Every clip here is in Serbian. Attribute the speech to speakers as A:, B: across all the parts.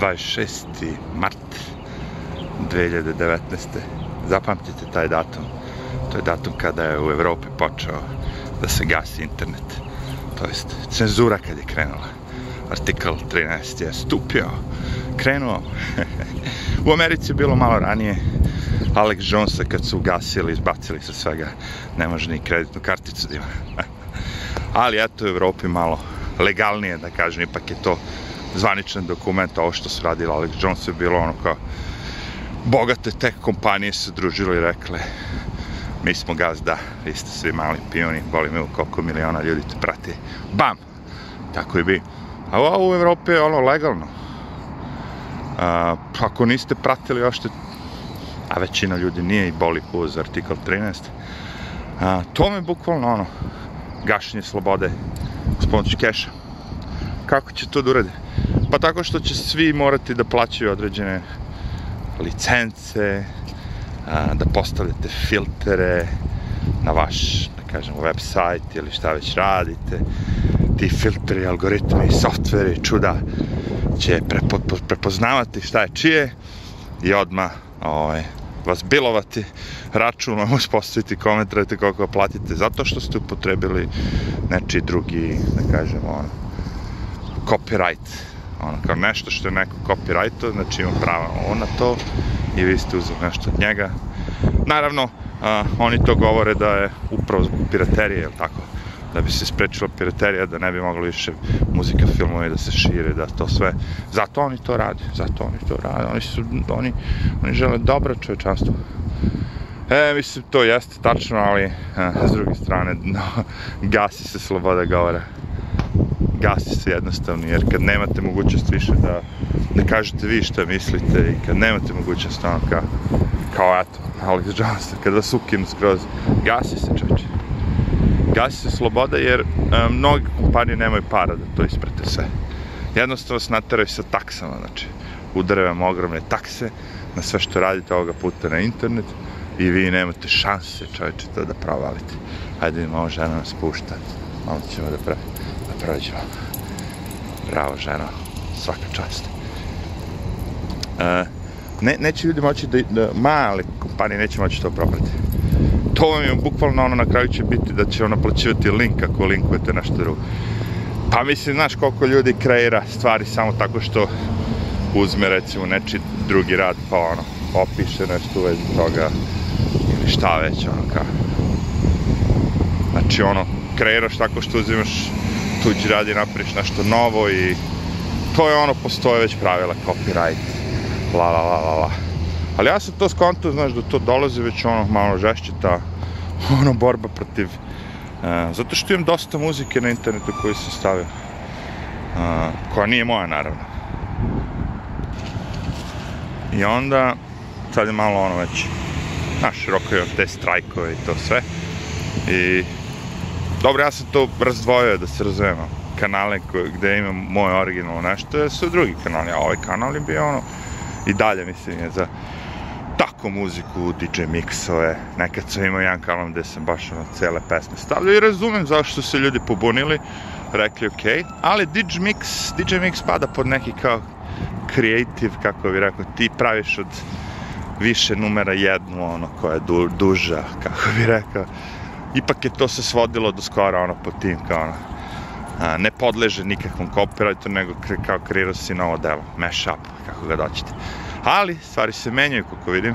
A: 26. mart 2019. Zapamtite taj datum. To je datum kada je u Evropi počeo da se gasi internet. To jest cenzura kad je krenula. Artikl 13 je stupio, krenuo. u Americi je bilo malo ranije. Alex Jonesa kad su ugasili, izbacili sa svega, ne može ni kreditnu karticu da ima. Ali eto u Evropi malo legalnije, da kažem, ipak je to zvaničan dokument, ovo što su radili Alex Jones je bilo ono kao bogate tech kompanije se družile i rekle mi smo gazda, vi ste svi mali pioni, boli me koliko miliona ljudi te prati. Bam! Tako i bi. A ovo u Evropi je ono legalno. A, ako niste pratili ošte, a većina ljudi nije i boli uz artikl 13, a, to me bukvalno ono, gašenje slobode s pomoću keša. Kako će to da urade? Pa tako što će svi morati da plaćaju određene licence, a, da postavljate filtere na vaš, da kažemo, website ili šta već radite. Ti filteri, algoritmi, softveri, čuda će prepo, prepoznavati šta je čije i odmah ovaj, vas bilovati računom, uspostaviti komentarite koliko platite, zato što ste upotrebili nečiji drugi, da kažemo, ono, copyright ono, kao nešto što je neko copyrighto, znači ima prava on na to i vi ste uzeli nešto od njega. Naravno, a, oni to govore da je upravo zbog piraterije, jel tako? da bi se sprečila piraterija, da ne bi moglo više muzika, filmovi da se šire, da to sve. Zato oni to rade, zato oni to rade. Oni su, oni, oni žele dobro čovečanstvo. E, mislim, to jeste tačno, ali a, s druge strane, no, gasi se sloboda govora gasi se jednostavno, jer kad nemate mogućnost više da, da kažete vi šta mislite i kad nemate mogućnost ono kao, kao eto, Alex Jones, kad vas ukinu skroz, gasi se čoče. Gasi se sloboda jer e, mnogi kompanije nemaju para da to isprate sve. Jednostavno se nateraju sa taksama, znači udaraju vam ogromne takse na sve što radite ovoga puta na internet i vi nemate šanse čovječe to da provalite. Hajde mi malo žena nas pušta, malo ćemo da pravimo prođemo. Bravo, ženo. Svaka čast. E, ne, neće ljudi moći da, da, male kompanije neće moći to proprati. To vam je bukvalno ono na kraju će biti da će ono plaćivati link ako linkujete nešto drugo. Pa mislim, znaš koliko ljudi kreira stvari samo tako što uzme recimo neči drugi rad pa ono opiše nešto u vezi toga ili šta već ono kao. Znači ono, kreiraš tako što uzimaš tuđi radi napraviš nešto novo i to je ono, postoje već pravila, copyright, la la la la la. Ali ja sam to skonto, znaš, da to dolazi već ono malo žešće ta ono borba protiv uh, zato što imam dosta muzike na internetu koju sam stavio uh, koja nije moja naravno i onda sad je malo ono već znaš, rokaju te strajkove i to sve i Dobro, ja sam to razdvojio, da se razumemo. Kanale koje, gde imam moje originalno nešto, su drugi kanali, a ovaj kanal je bio ono, i dalje mislim je za tako muziku, DJ mixove, nekad sam imao jedan kanal gde sam baš ono cele pesme stavljao i razumem zašto su se ljudi pobunili, rekli ok, ali DJ mix, DJ mix pada pod neki kao creative, kako bi rekao, ti praviš od više numera jednu, ono, koja je du, duža, kako bi rekao, ipak je to se svodilo do skora ono po tim kao ono a, ne podleže nikakvom copyrightu nego kao kreirao si novo delo mashup kako ga doćete ali stvari se menjaju kako vidim.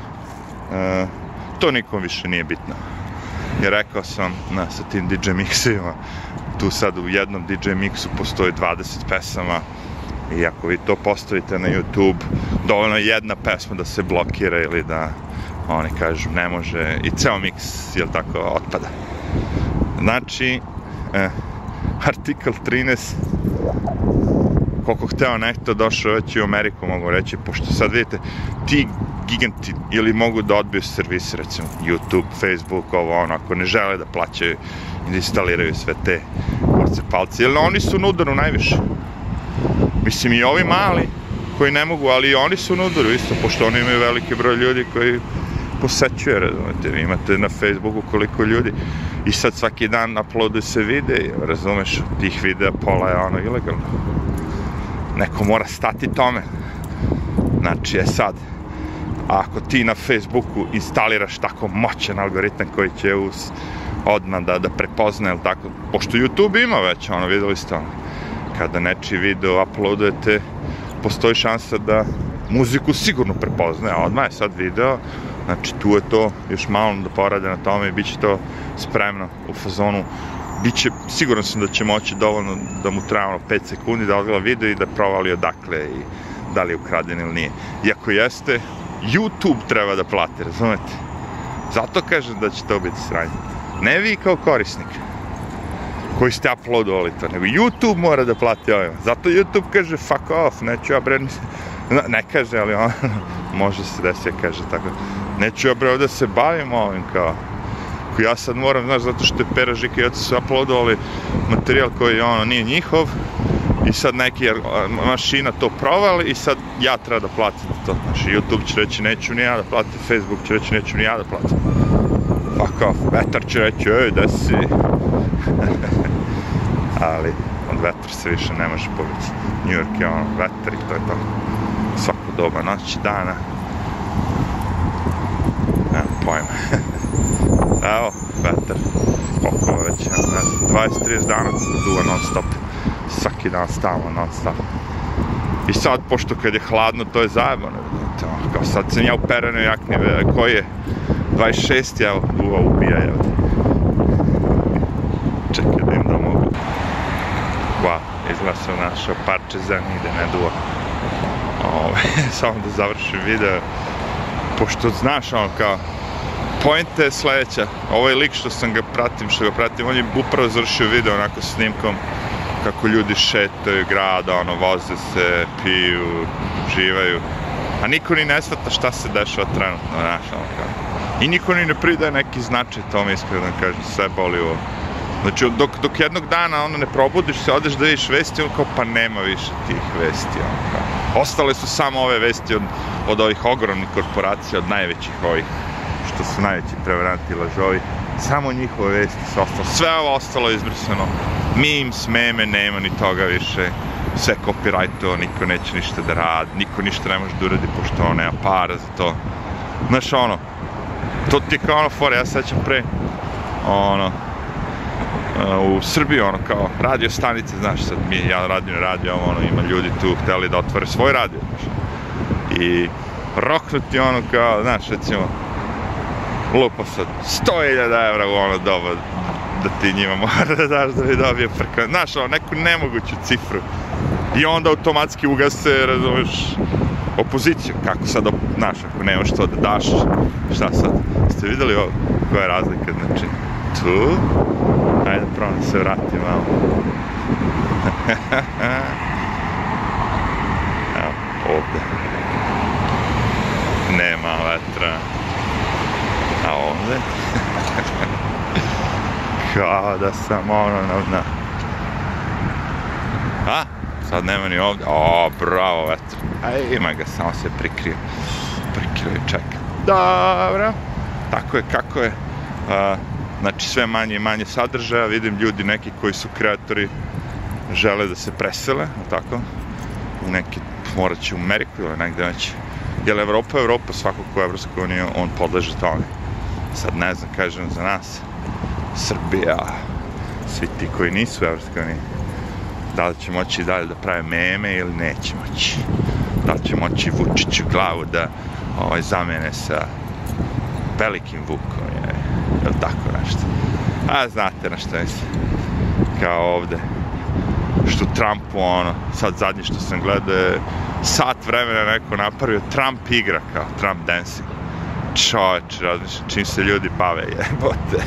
A: A, to nikom više nije bitno. Jer rekao sam na, sa tim DJ mixima tu sad u jednom DJ mixu postoji 20 pesama. I ako vi to postavite na YouTube dovoljno je jedna pesma da se blokira ili da oni kažu ne može. I ceo miks jel tako otpada znači eh, artikl 13 koliko hteo nekto došao već u Ameriku mogu reći pošto sad vidite ti giganti ili mogu da odbiju servis recimo YouTube, Facebook, ovo ono ako ne žele da plaćaju i da instaliraju sve te kurce palce jer oni su na najviše. Mislim i ovi mali koji ne mogu, ali i oni su na isto, pošto oni imaju veliki broj ljudi koji posećuje, razumete, vi imate na Facebooku koliko ljudi i sad svaki dan uploaduju se vide, razumeš, tih videa pola je ono ilegalno. Neko mora stati tome. Znači, je sad, ako ti na Facebooku instaliraš tako moćan algoritam koji će us odmah da, da prepozna, ili tako, pošto YouTube ima već, ono, videli ste ono, kada nečiji video uploadujete, postoji šansa da muziku sigurno prepoznaje, a odmah je sad video, znači tu je to još malo da porade na tome i bit će to spremno u fazonu, biće, siguran sam da će moći dovoljno da mu treba ono 5 sekundi da odgleda video i da provali odakle i da li je ukraden ili nije. Iako jeste, YouTube treba da plati, razumete? Zato kažem da će to biti sranje. Ne vi kao korisnik koji ste uploadovali to, nego YouTube mora da plati ovima. Zato YouTube kaže fuck off, neću ja bre, ne kaže, ali on, može se desi, kaže tako, neću ja bre da se bavim ovim kao, ja sad moram, znaš, zato što je Pera Žika i Oca su uploadovali materijal koji ono nije njihov i sad neki mašina to provali i sad ja treba da platim to. Znači, YouTube će reći neću ni ja da platim, Facebook će reći neću ni ja da platim. Fuck off, vetar će reći, ej, da si. Ali, od vetra se više ne može pobiti. New York je ono, vetar i to je to. Svako doba noći, dana. Evo, vetar. Koliko već, ne znam, 20-30 dana duva non stop. Svaki dan stalno non stop. I sad, pošto kad je hladno, to je zajebano. Kao sad sam ja u perenoj jakni, koji je 26, evo, duva ubija, evo. Čekaj da im da mogu. Wow, izgleda sam našao parče zemlje gde ne duva. Ove, samo da završim video. Pošto znaš, ono, kao, pojenta je sledeća. Ovaj lik što sam ga pratim, što ga pratim, on je upravo završio video onako snimkom kako ljudi šetaju grada, ono, voze se, piju, živaju. A niko ni ne svata šta se dešava trenutno, znaš, ono kao. I niko ni ne pridaje neki značaj tome, iskreno da kažem, sve boli ovo. Znači, dok, dok jednog dana ono ne probudiš se, odeš da vidiš vesti, ono kao, pa nema više tih vesti, ono kao. Ostale su samo ove vesti od, od ovih ogromnih korporacija, od najvećih ovih što su najveći prevaranti lažovi, samo njihove vesti su ostalo. Sve ovo ostalo je izbrisano. Memes, meme, nema ni toga više. Sve copyrightovo, niko neće ništa da radi, niko ništa ne može da uradi, pošto ono nema para za to. Znaš, ono, to ti je kao ono fora, ja sećam pre, ono, u Srbiji, ono, kao radio stanice, znaš, sad mi, ja radim radio, ono, ima ljudi tu hteli da otvore svoj radio, znaš. I roknuti ono kao, znaš, recimo, lupa sad 100.000 evra u ono doba da ti njima mora da daš da bi dobije frka. Znaš, ono, neku nemoguću cifru. I onda automatski ugase, razumeš, opoziciju. Kako sad, znaš, ako nemaš to da daš, šta sad? Ste videli ovo? Koja je razlika? Znači, tu, ajde pravo da se vrati malo. Evo, ovde. Nema vetra. A ovde? Kao da sam ono na... na. A? Sad nema ni ovde. O, bravo, vetar. Aj, ima ga, samo se prikrio. Prikrio i čeka. Dobro. Tako je, kako je. A, znači, sve manje i manje sadržaja. Vidim ljudi neki koji su kreatori žele da se presele, tako? U neki, morat će u Ameriku ili negde već. Jer Evropa, Evropa, svako ko je Evropska unija, on podleže tome sad ne znam, kažem za nas, Srbija, svi ti koji nisu Evropska unija, da li će moći dalje da prave meme ili neće moći. Da li će moći Vučiću glavu da ovaj, zamene sa velikim Vukom, je, ili tako nešto. A znate na što mislim. Kao ovde. Što Trumpu, ono, sad zadnje što sam gledao, sat vremena neko napravio, Trump igra kao Trump dancing čoveč, razmišljam, čim se ljudi bave, jebote.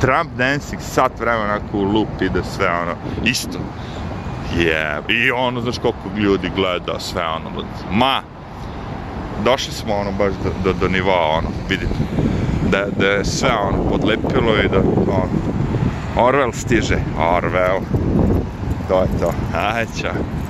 A: Trump dancing, sat vremena onako u lup ide sve ono, isto. Je, i ono, znaš koliko ljudi gleda, sve ono, ma, došli smo ono baš do, do, do nivoa, ono, vidite, da, da je sve ono podlepilo i da, ono, Orwell stiže, Orwell, to je to, aj, čao.